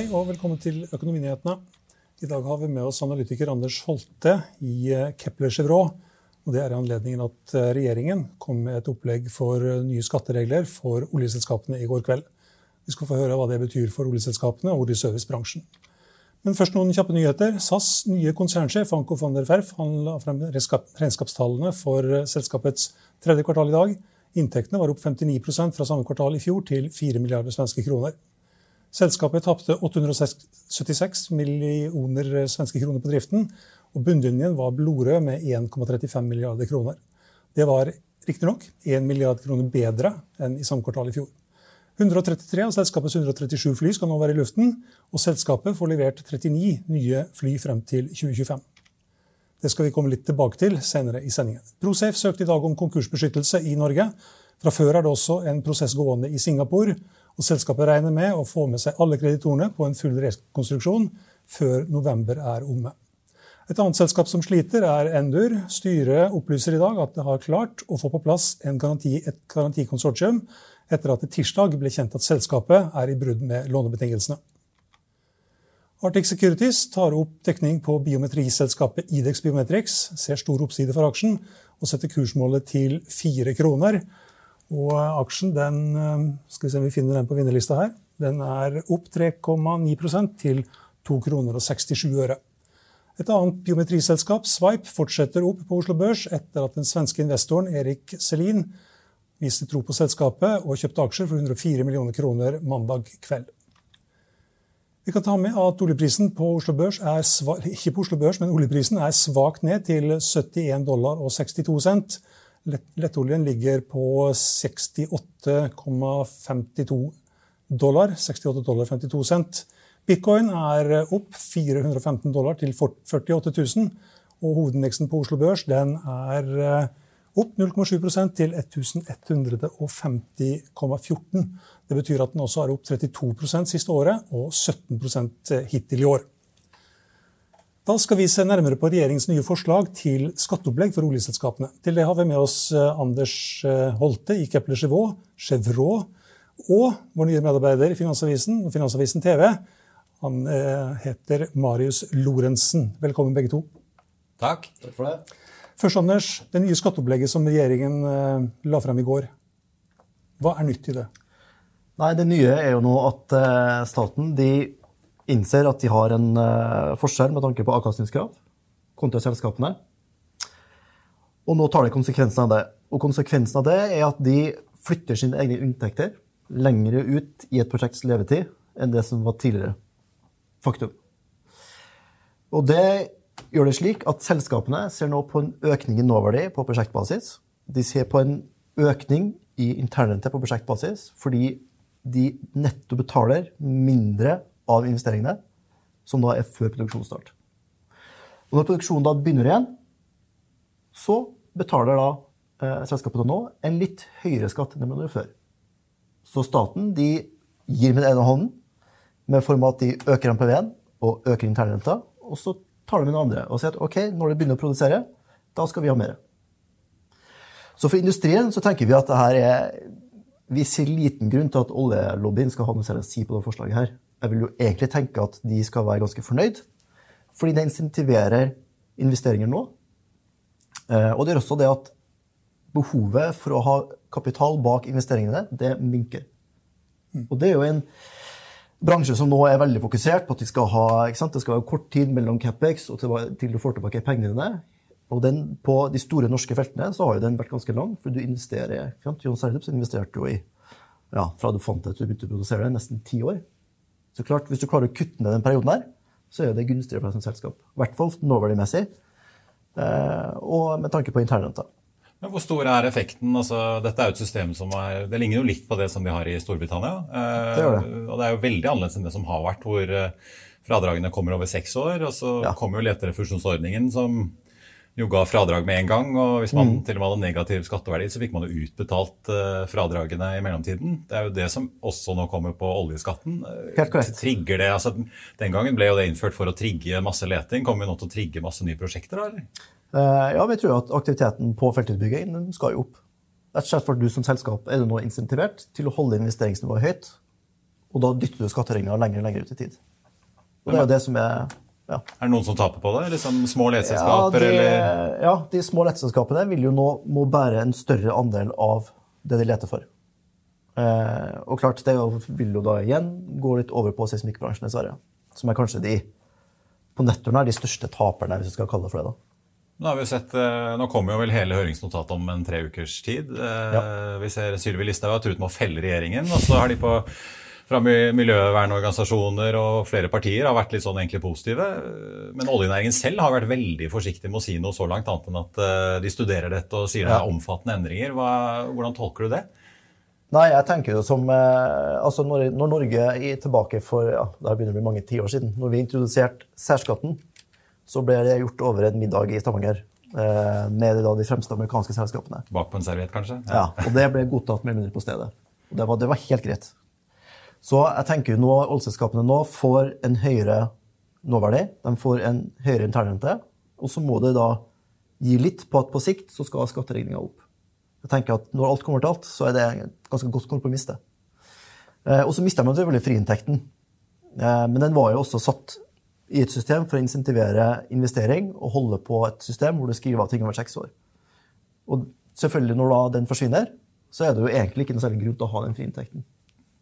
Hei og velkommen til Økonominyhetene. I dag har vi med oss analytiker Anders Holte i eh, Kepler Chevrolet. Og det er i anledningen at eh, regjeringen kom med et opplegg for eh, nye skatteregler for oljeselskapene i går kveld. Vi skal få høre hva det betyr for oljeselskapene og oljeservicebransjen. Men først noen kjappe nyheter. SAS nye konsernsjef Anko van der Ferf, han la frem regnskapstallene for selskapets tredje kvartal i dag. Inntektene var opp 59% fra samme kvartal i fjor til 4 milliarder svenske kroner. Selskapet tapte 876 millioner svenske kroner på driften, og bunnlinjen var blodrød med 1,35 milliarder kroner. Det var riktignok 1 milliard kroner bedre enn i samme kvartal i fjor. 133 av selskapets 137 fly skal nå være i luften, og selskapet får levert 39 nye fly frem til 2025. Det skal vi komme litt tilbake til senere i sendingen. Prosafe søkte i dag om konkursbeskyttelse i Norge. Fra før er det også en prosess gående i Singapore, og selskapet regner med å få med seg alle kreditorene på en full rekonstruksjon før november er omme. Et annet selskap som sliter, er Endur. Styret opplyser i dag at det har klart å få på plass garanti, et garantikonsortium etter at det tirsdag ble kjent at selskapet er i brudd med lånebetingelsene. Arctic Securities tar opp dekning på biometriselskapet Idex Biometrics, ser stor oppside for aksjen og setter kursmålet til fire kroner. Og aksjen den, eh, skal vi se om vi finner den på vinnerlista her, den er opp 3,9% til 2 kroner og 67 øre. Et annet biometriselskap, Swipe, fortsetter opp på Oslo Børs etter at den svenske investoren Erik Selin viste tro på selskapet og kjøpte aksjer for 104 millioner kroner mandag kveld. Vi kan ta med at oljeprisen på Oslo Børs er ikke på Oslo Børs, oljeprisen er svakt ned til 71 dollar og 62 cent. Lettoljen ligger på 68,52 dollar. 68 dollar 52 cent. Bitcoin er opp 415 dollar til 48 000. Og hovedindeksen på Oslo Børs den er eh, opp 0,7 til 1150,14. Det betyr at den også er opp 32 siste året og 17% hittil i år. Da skal vi se nærmere på regjeringens nye forslag til skatteopplegg for oljeselskapene. Til det har vi med oss eh, Anders eh, Holte i Kepler Chevaux, Chevrolet, og vår nye medarbeider i Finansavisen og Finansavisen TV. Han eh, heter Marius Lorentzen. Velkommen, begge to. Takk. Takk for det. Først, Anders. Det nye skatteopplegget som regjeringen la frem i går. Hva er nytt i det? Nei, Det nye er jo nå at staten de innser at de har en uh, forskjell med tanke på avkastningskrav kontra selskapene. Og nå tar de konsekvensen av det. Og konsekvensen av det er at de flytter sine egne inntekter lengre ut i et prosjekts levetid enn det som var tidligere. Faktum. Og det gjør det slik at selskapene ser nå på en økning i nåverdi på prosjektbasis. De ser på en økning i internrente på prosjektbasis fordi de netto betaler mindre av investeringene, som da er før produksjonsstart. Og når produksjonen da begynner igjen, så betaler da eh, selskapet nå en litt høyere skatt enn de gjorde før. Så staten de gir med den ene hånden med form av at de øker MPV-en og øker internrenta, og så tar de med den andre og sier at ok, når de begynner å produsere, da skal vi ha mer. Så for industrien så tenker vi at det her er Vi ser liten grunn til at oljelobbyen skal ha noe særlig å si på det forslaget her. Jeg vil jo egentlig tenke at de skal være ganske fornøyd, fordi det insentiverer investeringer nå. Eh, og det gjør også det at behovet for å ha kapital bak investeringene, det minker. Og det er jo en bransje som nå er veldig fokusert på at de skal ha, ikke sant? det skal være kort tid mellom capex og til, til du får tilbake pengene dine. Og den, på de store norske feltene så har jo den vært ganske lang, for du investerer? John Sverdrup investerte jo i ja, fra du fant det til du begynte å produsere det, nesten ti år. Så klart, Hvis du klarer å kutte ned den perioden her, så er det gunstigere for deg som selskap. I hvert fall nåverdimessig, eh, og med tanke på internrenta. Men Hvor stor er effekten? Altså, dette er jo et system som er, det ligner jo litt på det som de har i Storbritannia. Eh, det det. Og det er jo veldig annerledes enn det som har vært, hvor eh, fradragene kommer over seks år. Og så Ja. kommer jo leterefusjonsordningen, som jo ga fradrag med en gang. Og hvis man Mm. til og med hadde negativ skatteverdi, så fikk man jo utbetalt eh, fradragene i mellomtiden. Det er jo det som også nå kommer på oljeskatten. Eh, Helt korrekt. Trigger det, altså Den gangen ble jo det innført for å trigge masse leting. Kommer vi nå til å trigge masse nye prosjekter, da? eller? Eh, Ja, vi tror at aktiviteten på feltutbygging skal jo opp. Rett og slett for du som selskap er du nå insentivert til å holde investeringsnivået høyt, og da dytter du skatteregninga lenger og lenger ut i tid. Og det er jo det som er ja. Er det noen som taper på det? Liksom små leteselskaper, Ja, eller ja, de små leteselskapene vil jo nå må bære en større andel av det de leter for. Eh, og klart, det vil jo da igjen gå litt over på seismikkbransjen, dessverre. Som er kanskje de på nettoen er de største taperne, hvis vi skal kalle det for det. da. Nå har vi jo sett, eh, nå kommer jo vel hele høringsnotatet om en tre ukers tid. Ja. Vi ser Sylvi Listhaug har truet med å felle regjeringen. Og så har de på, fra miljøvernorganisasjoner og flere partier har vært litt sånn egentlig positive. Men oljenæringen selv har vært veldig forsiktig med å si noe så langt, annet enn at eh, de studerer dette og sier det er omfattende endringer. Hva, hvordan tolker du det? Nei, jeg tenker jo som eh, altså når, når Norge er tilbake for ja, det begynner å bli mange tiår siden, når vi introduserte særskatten, så ble det gjort over en middag i Stavanger eh, med de, fremste amerikanske selskapene. Bak på en serviett, kanskje? Ja, og det ble godtatt med mindre på stedet. Og det var, det var helt greit. Så jeg tenker nå oljeselskapene nå får en høyere nåverdi, de får en høyere internrente, og så må det da gi litt på at på sikt så skal skatteregninga opp. Jeg tenker at Når alt kommer til alt, så er det et ganske godt kompromiss. det. Eh, og så mister man selvfølgelig friinntekten. Eh, men den var jo også satt i et system for å insentivere investering og holde på et system hvor du skriver av ting over seks år. Og selvfølgelig, når da den forsvinner, så er det jo egentlig ikke noe særlig grunn til å ha den friinntekten.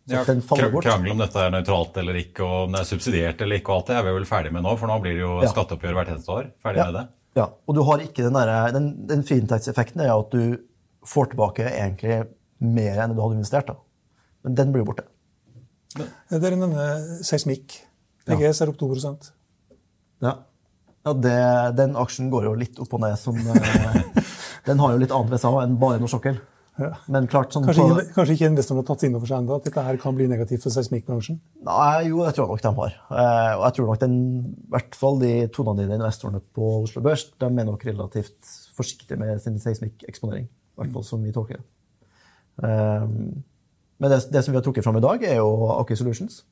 Så Ja, den faller bort. Krangel om dette er nøytralt eller ikke, og om det er subsidiert eller ikke, og alt det er vi vel ferdig med nå, for nå blir det jo Ja. skatteoppgjør hvert eneste år. Ferdig Ja. med det. Ja, og du har ikke den der, den, den friinntektseffekten er at du får tilbake egentlig mer enn du hadde investert. da. Men den blir jo borte. Dere nevner seismikk. PGS er opp 2 Ja, ja det, Den aksjen går jo litt opp og ned. Som, eh, den har jo litt annet ved seg enn bare norsk sokkel. Ja. Men klart sånn Kanskje, ikke, kanskje ikke investorene har tatt inn over seg ennå at dette her kan bli negativt for seismikkbransjen? Nei, jo, det tror jeg nok de har. Eh, og jeg tror nok den, i hvert fall de toneangivende investorene på Oslo Børs de er nok relativt forsiktige med sin seismikkeksponering. I hvert fall som vi tolker det. Eh, men det, det som vi har trukket fram i dag, er jo Aker Solutions.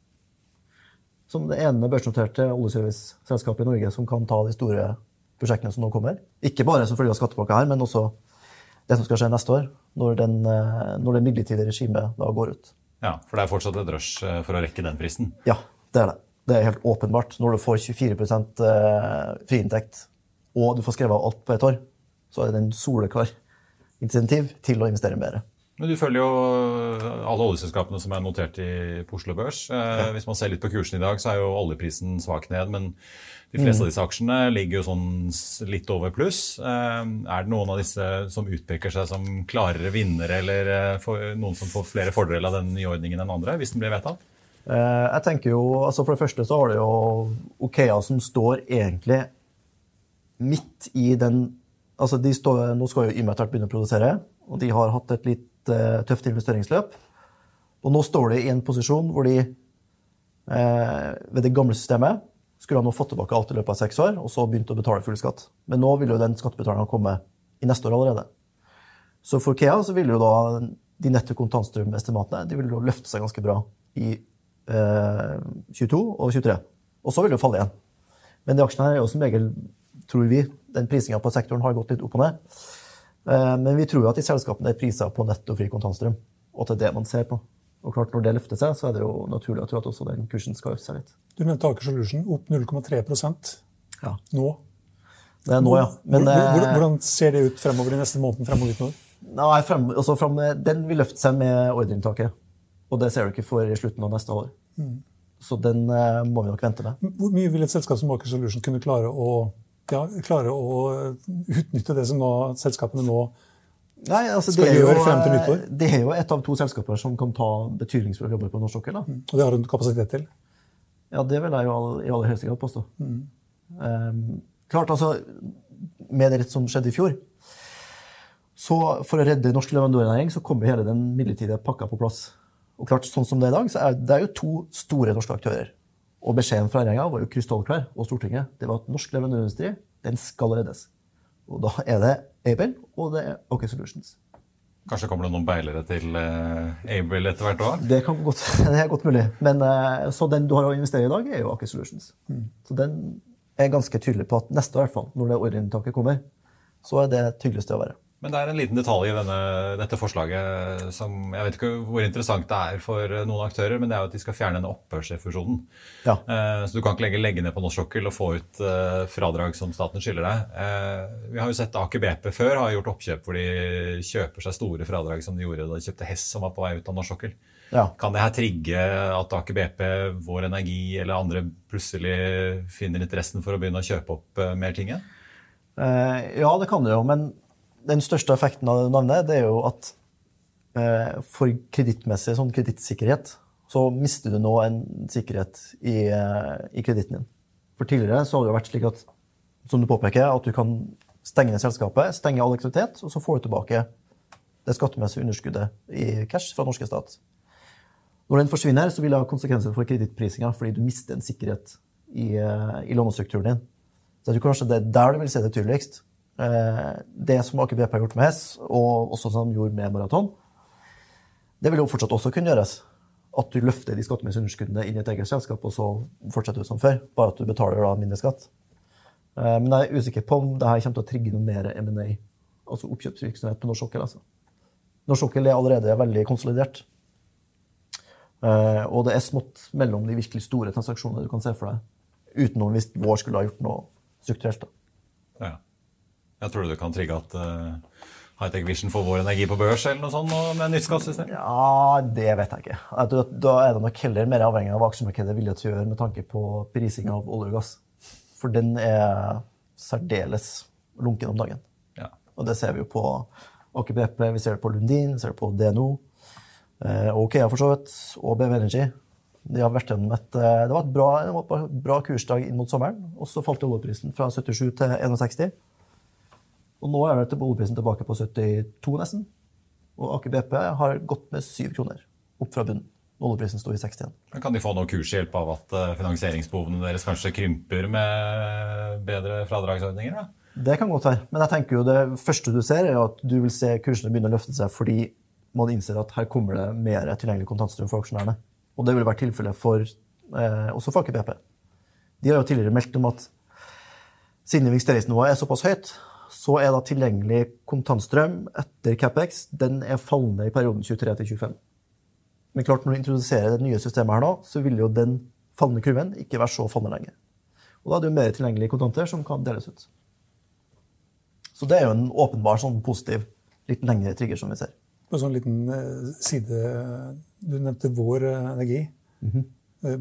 Som det ene børsnoterte oljeserviceselskapet i Norge som kan ta de store prosjektene som nå kommer. Ikke bare som følge av skattepakka her, men også det som skal skje neste år, når, den, eh, når det midlertidige regimet da går ut. Ja, For det er fortsatt et rush eh, for å rekke den fristen. Ja, det er det. Det er helt åpenbart. Når du får 24 eh, friinntekt, og du får skrevet alt på ett år, så er det en soleklar insentiv til å investere mer. Men du følger jo alle oljeselskapene som er notert i på Oslo Børs. Eh, Hvis man ser litt på kursen i dag, så er jo oljeprisen svak ned. Men de fleste av disse aksjene ligger jo sånn litt over pluss. Eh, Er det noen av disse som utpeker seg som klarere vinnere, eller eh, får- noen som får flere fordeler av den nye ordningen enn andre, hvis den blir vedtatt? Eh, Jeg tenker jo, altså For det første så har du jo Okea som står egentlig midt i den altså de står, Nå skal jo Yme etter hvert begynne å produsere, og de har hatt et litt eh, tøft investeringsløp. Og nå står de i en posisjon hvor de eh, ved det gamle systemet skulle ha nå fått tilbake alt i løpet av seks år, og så begynt å betale full skatt. Men nå vil jo den skattebetalingen komme i neste år allerede. Så for Kea så vil jo da de netto kontantstrømestimatene de vil jo løfte seg ganske bra i eh, 22 og 23. Og så vil det jo falle igjen. Men de aksjene her er jo som regel, tror vi, den prisinga på sektoren har gått litt opp og ned. Eh, men vi tror jo at de selskapene er prisa på netto fri kontantstrøm, og at det er det man ser på. Og klart, når det løfter seg, så er det jo naturlig å tro at også den kursen skal øke seg litt. Du nevnte Aker Solution opp 0,3% Ja. nå. Det er nå, ja. Men, Hvor- hvor- eh, Hvordan ser det ut fremover i neste måned? fremover ut nå? Nei, frem, altså frem, den vil løfte seg med ordreinntaket. Og det ser du ikke før i slutten av neste år. Så den eh, må vi nok vente med. Hvor mye vil et selskap som Aker Solution kunne klare å, ja, klare å utnytte det som nå, selskapene nå Nei, altså, Skal det, er jo, gjøre frem til eh, nyttår? det er jo et av to selskaper som kan ta betydningsfulle jobber på norsk sokkel. da. Og det har hun kapasitet til? Ja, det vil jeg jo all- i aller høyeste grad påstå. Um, klart, altså, Med det som skjedde i fjor så For å redde norsk leverandørnæring så kommer hele den midlertidige pakka på plass. Og klart, sånn som Det er i dag, så er det er jo to store norske aktører. Og Beskjeden fra regjeringa var jo krystallklar, og Stortinget. Det var at norsk leverandørindustri den skal reddes. Og Da er det Aibel og det er OK Solutions. Kanskje kommer det noen beilere til uh, Able etter hvert òg? Det, det er godt mulig. Men eh, så den du har å investere i i dag, er jo Aker Solutions. Så den er ganske tydelig på at neste, i hvert fall, når det ordreinntaket kommer, så er det tydeligste å være. Men det er en liten detalj i denne, dette forslaget som Jeg vet ikke hvor interessant det er for noen aktører, men det er jo at de skal fjerne denne opphørsrefusjonen. Ja. Eh, Så du kan ikke lenger legge ned på norsk sokkel og få ut eh, fradrag som staten skylder deg. Eh, Vi har jo sett Aker BP før har gjort oppkjøp hvor de kjøper seg store fradrag som de gjorde da de kjøpte Hess som var på vei ut av norsk sokkel. Ja. Kan det her trigge at Aker BP, Vår Energi eller andre plutselig finner interessen for å begynne å kjøpe opp eh, mer ting igjen? Eh, ja, det kan det jo, men den største effekten av navnet det er jo at eh, for kredittmessig sånn kredittsikkerhet så mister du nå en sikkerhet i, eh, i kreditten din. For tidligere så har det vært slik at som du påpeker, at du kan stenge selskapet, stenge all aktivitet, og så får du tilbake det skattemessige underskuddet i cash fra norske stat. Når den forsvinner, så vil det ha konsekvenser for kredittprisinga, fordi du mister en sikkerhet i, eh, i lånestrukturen din. Så jeg tror kanskje det er der du vil se det tydeligst. Eh, Det som Aker BP har gjort med Hess, og også som de gjorde med Maraton, det vil jo fortsatt også kunne gjøres. At du løfter de skattemessige underskuddene inn i et eget selskap, og så fortsetter du som før. Bare at du betaler da mindre skatt. Eh, Men jeg er usikker på om det her kommer til å trigge noe mer M&A, altså oppkjøpsvirksomhet på norsk sokkel. Altså. Norsk sokkel er allerede veldig konsolidert. Eh, Og det er smått mellom de virkelig store transaksjonene du kan se for deg, utenom hvis vår skulle ha gjort noe strukturelt. da. Ja. Jeg tror du kan trigge at uh, Hightech Vision får vår energi på børs eller noe sånt med nytt skattesystem? Ja, det vet jeg ikke. Da, Da er det nok heller mer avhengig av hva aksjemarkedet er villig til å gjøre med tanke på prising av olje og gass. For den er særdeles lunken om dagen. Ja. Og det ser vi jo på Aker vi ser det på Lundin, vi ser det på DNO, eh, og OKEA for så vidt, og BV Energy. De har vært gjennom et, eh, det var et bra, bra kursdag inn mot sommeren, og så falt oljeprisen fra 77 til 61. Og nå er det til oljeprisen tilbake på 72 nesten. Og Aker BP har gått med 7 kroner opp fra bunnen. Oljeprisen sto i 61. Men Kan de få noe kurshjelp av at eh, finansieringsbehovene deres kanskje krymper med bedre fradragsordninger? da? Det kan godt være. Men jeg tenker jo det første du ser, er at du vil se kursene begynne å løfte seg fordi man innser at her kommer det mer tilgjengelig kontantstrøm for aksjonærene. Og det vil være tilfellet for, eh, også for Aker BP. De har jo tidligere meldt om at siden investeringsnivået er såpass høyt, så er da tilgjengelig kontantstrøm etter CapEx den er fallende i perioden 23 til 25. Men klart, når du introduserer det nye systemet her nå, så vil jo den fallende kurven ikke være så fallende lenger. Og da er det jo mer tilgjengelige kontanter som kan deles ut. Så det er jo en åpenbar sånn positiv, litt lengre trigger som vi ser. På en sånn liten eh, side Du nevnte Vår Energi. Energi. -hmm.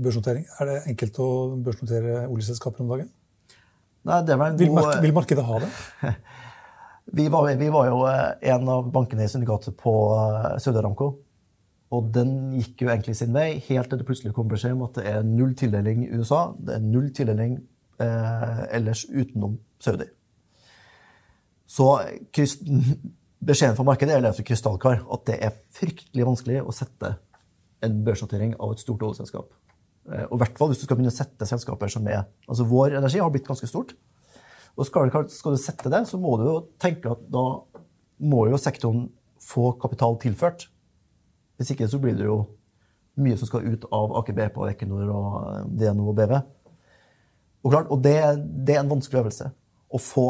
Børsnotering. Er det enkelt å børsnotere oljeselskaper om dagen? Nei, det var en Vil, god... vil markedet ha det? Vi var, vi var jo eh, en av bankene i syndikatet på eh, Saudi Aramco. Og den gikk jo egentlig sin vei, helt til det plutselig kom beskjed om at det er null tildeling i USA. Det er null tildeling eh, ellers utenom Saudi. Så beskjeden fra markedet er for krystallklar at det er fryktelig vanskelig å sette en børsnotering av et stort oljeselskap. Eh, Og i hvert fall hvis du skal begynne å sette selskaper som er Altså Vår Energi har blitt ganske stort. Og skal, skal du sette det, så må du jo tenke at da må jo sektoren få kapital tilført. Hvis ikke så blir det jo mye som skal ut av Aker BP og Equinor og eh, DNO og BV. Og, klart, og det, det er en vanskelig øvelse. Å få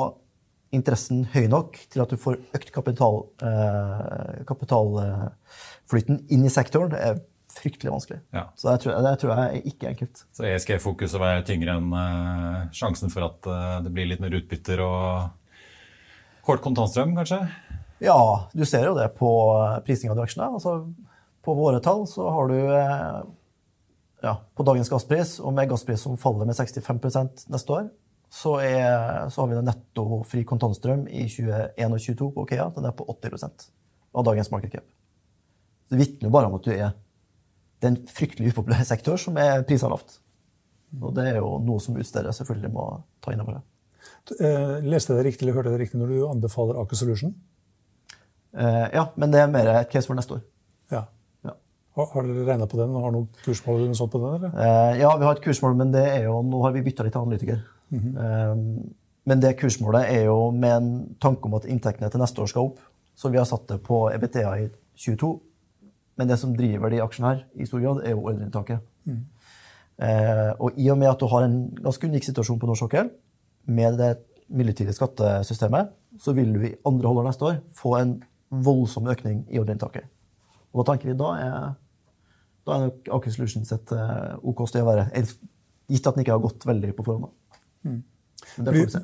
interessen høy nok til at du får økt kapital, eh, kapitalflyten inn i sektoren, det er fryktelig vanskelig. Ja. Så det tror, jeg, det tror jeg er ikke enkelt. Så ESG-fokuset var tyngre enn uh, sjansen for at uh, det blir litt mer utbytter og kort kontantstrøm, kanskje? Ja, du ser jo det på prising av de aksjene. Altså, på våre tall så har du eh, ja, på dagens gasspris, og med gasspris som faller med 65% neste år, så, er, så har vi en netto fri kontantstrøm i 2021 og 2022 på Okea. Den er på 80% av dagens market cap. Det vitner jo bare om at du er det er en fryktelig upopulær sektor som er prisa lavt. Og det er jo noe som utstedet selvfølgelig må ta inn over seg. Eh, leste jeg det riktig eller hørte jeg det riktig når du anbefaler Aker Solution? Eh, ja, men det er mer et case for neste år. Ja. Ja. Har, har dere regna på den? Har noen kursmål eller noe sånt på den? eller? Eh, ja, vi har et kursmål, men det er jo, nå har vi bytta litt analytiker. eh, men det kursmålet er jo med en tanke om at inntektene til neste år skal opp. Så vi har satt det på EBTA i 22. Men det som driver de aksjene her, i stor grad, er jo ordreinntaket. Eh, og i og med at du har en ganske unik situasjon på norsk sokkel, med det midlertidige skattesystemet, så vil du i andre halvår neste år få en voldsom økning i ordreinntaket. Og da tenker vi da er, da er nok Aker Solutions et eh, OK sted å være. Gitt at den ikke har gått veldig på forhånd. Mm. Men det får vi se.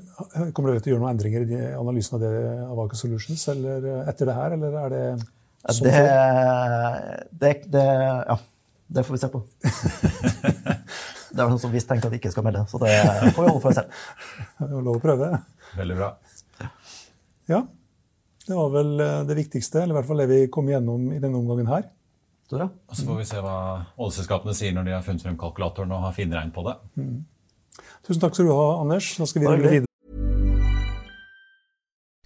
Kommer dere til å gjøre noen endringer i analysen av det av Aker Solutions eller eh, etter det her, eller er det det, det, det, ja, det får vi se på. det er noen som visst tenkte at de ikke skal melde, så det får vi holde for oss selv. Det er lov å prøve. Veldig bra. Ja. Det var vel eh, det viktigste, eller i hvert fall det vi kom igjennom i denne omgangen her. Så. Og Så får vi se hva oljeselskapene sier når de har funnet frem kalkulatoren og har finregn på det. Tusen takk skal du ha, Anders. Da skal vi videre.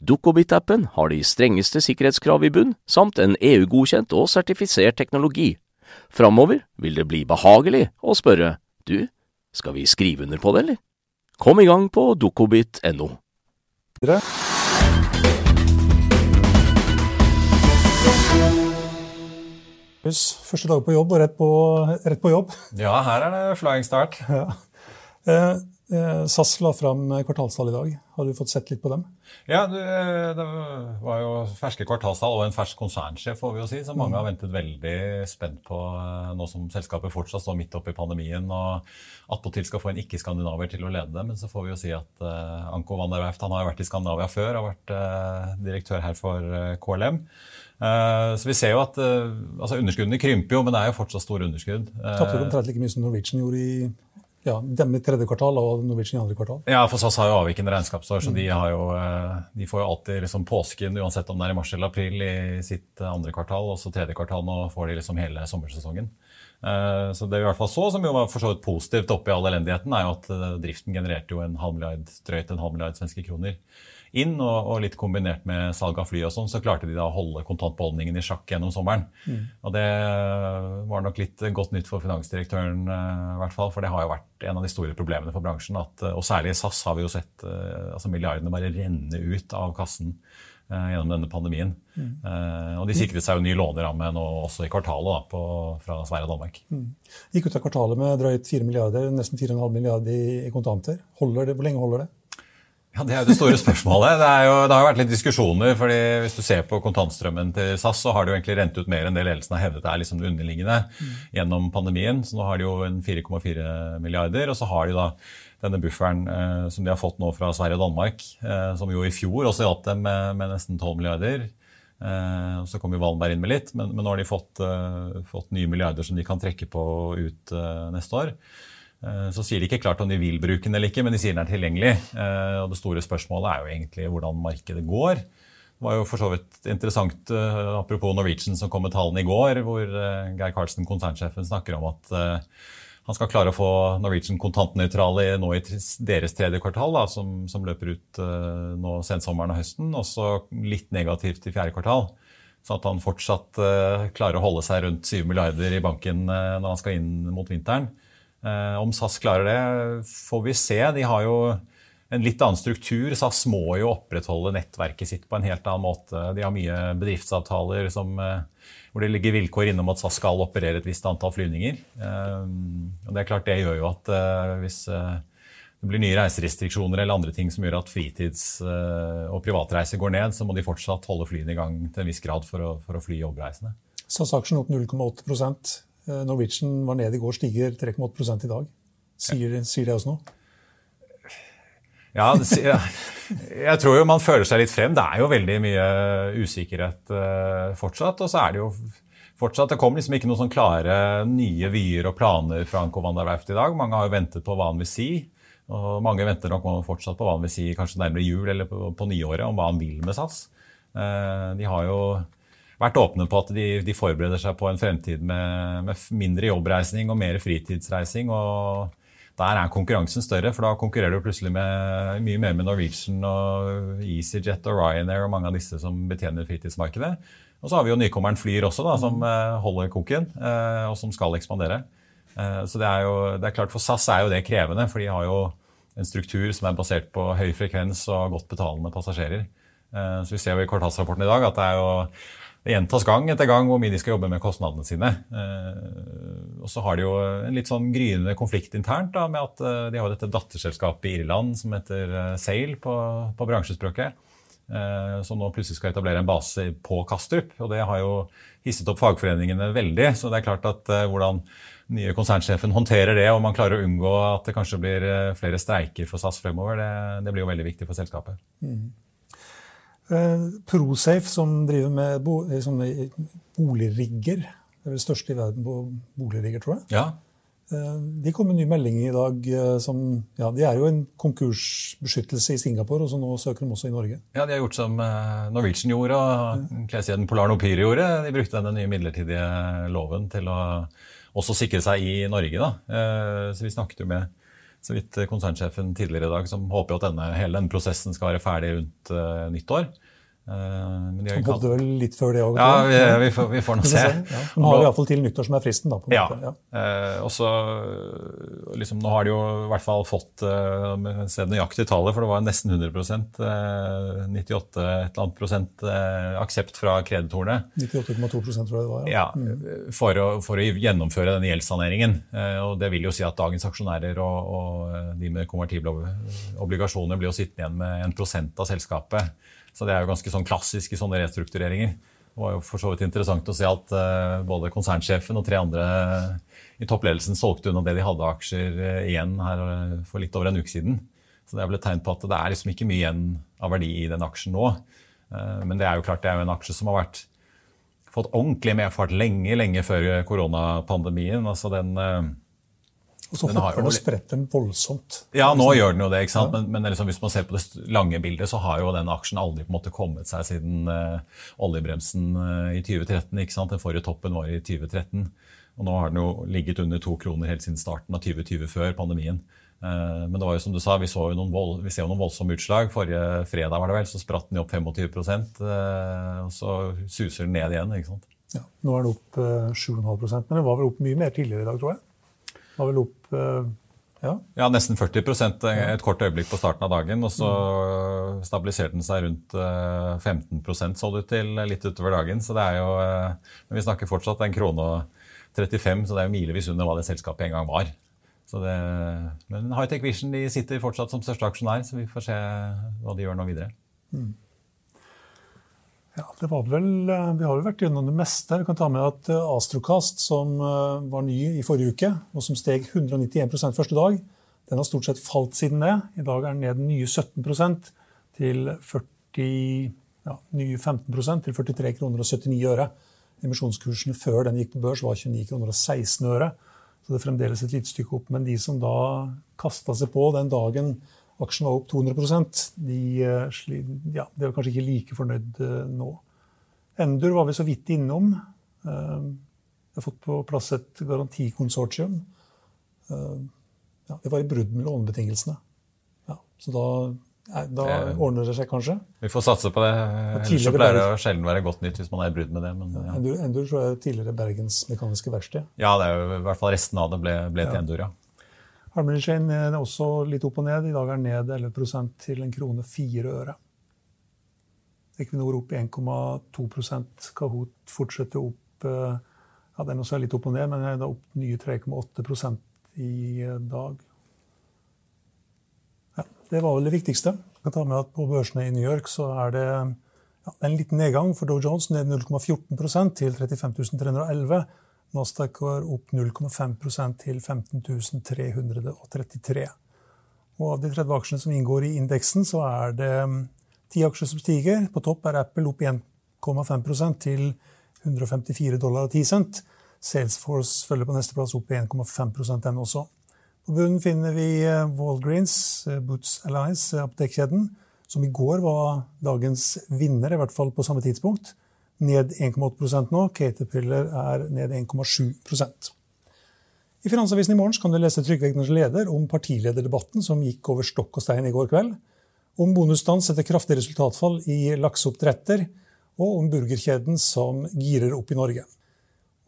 Dukkobit-appen har de strengeste sikkerhetskrav i bunn, samt en EU-godkjent og sertifisert teknologi. Framover vil det bli behagelig å spørre du, skal vi skrive under på det, eller? Kom i gang på dukkobit.no. Første dag på jobb og rett på, rett på jobb. Ja, her er det flying start. Ja. Eh, eh, SAS la fram kvartalstall i dag. Har du fått sett litt på dem? Ja, eh, det var jo ferske kvartalstall og en fersk konsernsjef, får vi jo si, som mange har ventet veldig spent på eh, nå som selskapet fortsatt står midt oppe i pandemien og attpåtil skal få en ikke-skandinaver til å lede det. Men så får vi jo si at uh, Anko van der Werft han har jo vært i Skandinavia før, har vært direktør her for KLM. Så vi ser jo at altså Underskuddene krymper jo, men det er jo fortsatt store underskudd. Tapte omtrent like mye som Norwegian gjorde i ja, dem i tredje kvartal og Norwegian i andre kvartal. Ja, for SAS har jo avvikende regnskapsår, så de, jo, eh, de får jo alltid liksom påsken, uansett om det er i mars eller april, i sitt andre kvartal. Og så tredje kvartal nå får de liksom hele sommersesongen. Eh, Så det vi i hvert fall så, som jo var positivt oppi all elendigheten, er jo at eh, driften genererte jo en halv milliard, drøyt en halv milliard svenske kroner inn, og, og litt kombinert med salg av fly og sånn, så klarte de da å holde kontantbeholdningen i sjakk gjennom sommeren. Og det var nok litt godt nytt for finansdirektøren, eh, i hvert fall, for det har jo vært en av de store problemene for bransjen. At, eh, og særlig i SAS har vi jo sett eh, altså milliardene bare renne ut av kassen gjennom denne pandemien. Eh, og de sikret seg jo ny låneramme nå også i kvartalet da, på, fra Sverige og Danmark. Gikk ut av kvartalet med drøyt 4 milliarder, nesten 4,5 milliarder i, i kontanter. Det, Hvor lenge holder det? Ja, Det er jo det store spørsmålet. Det, jo, det har jo vært litt diskusjoner. fordi Hvis du ser på kontantstrømmen til SAS, så har det jo egentlig rent ut mer enn det ledelsen har hevdet er liksom underliggende gjennom pandemien. Så nå har de jo en 4,4 milliarder. Og så har de da denne bufferen eh, som de har fått nå fra Sverige og Danmark, eh, som jo i fjor også hjalp dem med, med nesten 12 milliarder. Eh, og så kom jo Wallenberg inn med litt, men, men nå har de fått, eh, fått nye milliarder som de kan trekke på ut eh, neste år. Eh, Så sier de ikke klart om de vil bruke den eller ikke, men de sier den er tilgjengelig. Eh, Og det store spørsmålet er jo egentlig hvordan markedet går. Det var jo for så vidt interessant, eh, apropos Norwegian som kom med tallene i går, hvor Geir Karlsen, konsernsjefen, snakker om at han skal klare å få Norwegian kontantnøytrale nå i deres tredje kvartal, da, som, som løper ut nå sensommeren og høsten, og så litt negativt i fjerde kvartal. Så at han fortsatt klarer å holde seg rundt 7 milliarder i banken når han skal inn mot vinteren. Eh, om SAS klarer det, får vi se. De har jo en litt annen struktur. SAS må jo opprettholde nettverket sitt på en helt annen måte. De har mye bedriftsavtaler som, eh, hvor det ligger vilkår innom at SAS skal operere et visst antall flyvninger. Eh, og det er klart det gjør jo at hvis det blir nye reiserestriksjoner eller andre ting som gjør at fritids- og privatreiser går ned, så må de fortsatt holde flyene i gang til en viss grad for å, for å fly jobbreisende. SAS-aksjen opp 0,8 Eh, Norwegian var ned i går, stiger 3,8 i dag. Sier, sier det oss noe? Ja, jeg tror jo man føler seg litt frem. Det er jo veldig mye usikkerhet eh, fortsatt. Og så er det jo fortsatt Det kom liksom ikke noen sånn klare nye vyer og planer fra Anko van i dag. Mange har jo ventet på hva han vil si. Og mange venter nok fortsatt på hva han vil si kanskje nærmere jul eller på, på nyåret, om hva han vil med SAS. Eh, de har jo vært åpne på at de, de forbereder seg på en fremtid med, med mindre jobbreising og mer fritidsreising. og der er konkurransen større, for da konkurrerer du plutselig med, mye mer med Norwegian og EasyJet og Ryanair og mange av disse som betjener fritidsmarkedet. Og så har vi jo nykommeren Flyr også, da, som eh, holder koken, eh, og som skal ekspandere. Eh, så det er jo det er klart For SAS er jo det krevende, for de har jo en struktur som er basert på høy frekvens og godt betalende passasjerer. Så vi ser jo i kvartalsrapporten i dag at det er jo det gjentas gang etter gang hvor mye de skal jobbe med kostnadene sine. Eh, Og så har de jo en litt sånn gryende konflikt internt da, med at eh, de har dette datterselskapet i Irland som heter eh, Sail på, på bransjespråket. Som nå plutselig skal etablere en base på Kastrup. Og det har jo hisset opp fagforeningene veldig. Så det er klart at hvordan nye konsernsjefen håndterer det, og man klarer å unngå at det kanskje blir flere streiker for SAS fremover, det, det blir jo veldig viktig for selskapet. Eh, Prosafe, som driver med bo, eh, boligrigger, det er vel største i verden på boligrigger, tror jeg. Ja, Eh, De kom med en ny melding i dag eh, som ja, De er jo en konkursbeskyttelse i Singapore, og så nå søker de også i Norge. Ja, De har gjort som eh, Norwegian gjorde og kleskjeden Polar Nopir gjorde. De brukte den nye midlertidige loven til å også sikre seg i Norge. Da. Eh, Så Vi snakket jo med så vidt konsernsjefen tidligere i dag, som håper at denne, hele denne prosessen skal være ferdig rundt eh, nyttår. Eh, Men de har De vel litt før det òg. Ja, vi, vi, får, vi får nå se. Ja. Nå har iallfall til nyttår som er fristen. da, Ja. Ja. Eh, og så liksom, Nå har de jo i hvert fall fått eh, Se nøyaktig tallet, for det var nesten 100 eh, 98 et annet prosent eh, aksept fra kreditorene. 98,2% tror jeg det var. Ja, for, å, for å gjennomføre denne gjeldssaneringen. Eh, og Det vil jo si at dagens aksjonærer og, og eh, de med konvertible obligasjoner blir jo sittende igjen med en prosent av selskapet. Så det er jo ganske sånn klassisk i sånne restruktureringer. Det var jo for så vidt interessant å se at eh, både konsernsjefen og tre andre i toppledelsen solgte unna det de hadde aksjer eh, igjen her eh, for litt over en uke siden. Så det er vel et tegn på at det er liksom ikke mye igjen av verdi i den aksjen nå. Eh, men det er jo klart det er jo en aksje som har vært fått ordentlig medfart lenge, lenge før koronapandemien. Altså den eh, Og så Den hopper den og spretter den voldsomt. Ja, nå gjør den jo det, ikke sant? men, men liksom, hvis man ser på det lange bildet, så har jo den aksjen aldri på en måte kommet seg siden uh, oljebremsen uh, i 2013. ikke sant? Den forrige toppen var i 2013. Og nå har den jo ligget under to kroner helt siden starten av 2020, før pandemien. Uh, men det var jo som du sa, vi, så jo noen vold, vi ser jo noen voldsomme utslag. Forrige fredag var det vel, så spratt den opp 25 eh, og så suser den ned igjen. ikke sant? Ja. Nå er den opp eh, 7,5% men den var vel opp mye mer tidligere i dag, tror jeg. Var vel opp eh, Ja. Ja, nesten 40% et kort øyeblikk på starten av dagen. Og så stabiliserte den seg rundt eh, 15 så det ut til litt utover dagen. Så det er jo eh, Men vi snakker fortsatt en krone og 35, så det er jo milevis under hva det selskapet en gang var. Så det, men Hightech Vision de sitter fortsatt som største aksjonær, så vi får se hva de gjør nå videre. Ja, det var vel, eh, Vi har jo vært gjennom det meste. Vi kan ta med at Astrokast, Astrocast, som eh, var ny i forrige uke, og som steg 191% første dag, den har stort sett falt siden det. I dag er den ned nye 17% til 40, ja, nye 15 til 43 kroner og 79 øre. Emisjonskursen før den gikk på børs, var 29 kroner og 16 øre. Så det er fremdeles et lite stykke opp. Men de som da kasta seg på den dagen aksjen var opp 200 de, eh, ja, de er kanskje ikke like fornøyd eh, nå. Endur var vi så vidt innom. Eh, Vi har fått på plass et garantikonsortium. Ja, det var i brudd med lånebetingelsene. Ja, så da, nei, da Det- ordner det seg kanskje. Vi får satse på det. Ellers så pleier det å sjelden være godt nytt hvis man er i brudd med det. Men ja. Endur, Endur tror jeg er tidligere Bergens Mekaniske Verksted. ja, det er jo i hvert fall resten av det ble, ble til Endur, ja. Harmony Chain er også litt opp og ned. I dag er den ned 11% til en krone fire øre. Equinor opp 1,2 Kahoot fortsetter opp eh, ja, Den også er litt opp og ned, men er da opp nye 3,8% i eh, dag. Ja, det var vel det viktigste. Jeg kan ta med at På børsene i New York så er det ja, en liten nedgang for Dow Jones, ned 0,14 til 35 311. Nasdaq var opp 0,5 til 15.333. Og av de 30 aksjene som inngår i indeksen, så er det ti aksjer som stiger. På topp er Apple opp 1,5% til 154 dollar og 10 cent. Salesforce følger på neste plass opp 1,5 den også. På bunnen finner vi eh, Walgreens, eh, Boots Alliance, eh, apotekkjeden, som i går var dagens vinner, i hvert fall på samme tidspunkt. Ned 1,8% nå. Caterpillar er ned 1,7% I Finansavisen i morgen kan du lese Trygve leder om partilederdebatten som gikk over stokk og stein i går kveld, om bonusstans etter kraftig resultatfall i lakseoppdretter, og om burgerkjeden som girer opp i Norge.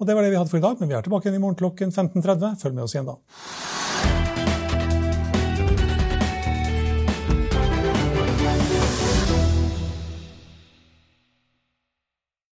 Og Det var det vi hadde for i dag, men vi er tilbake igjen i morgen klokken 15.30. Følg med oss igjen da.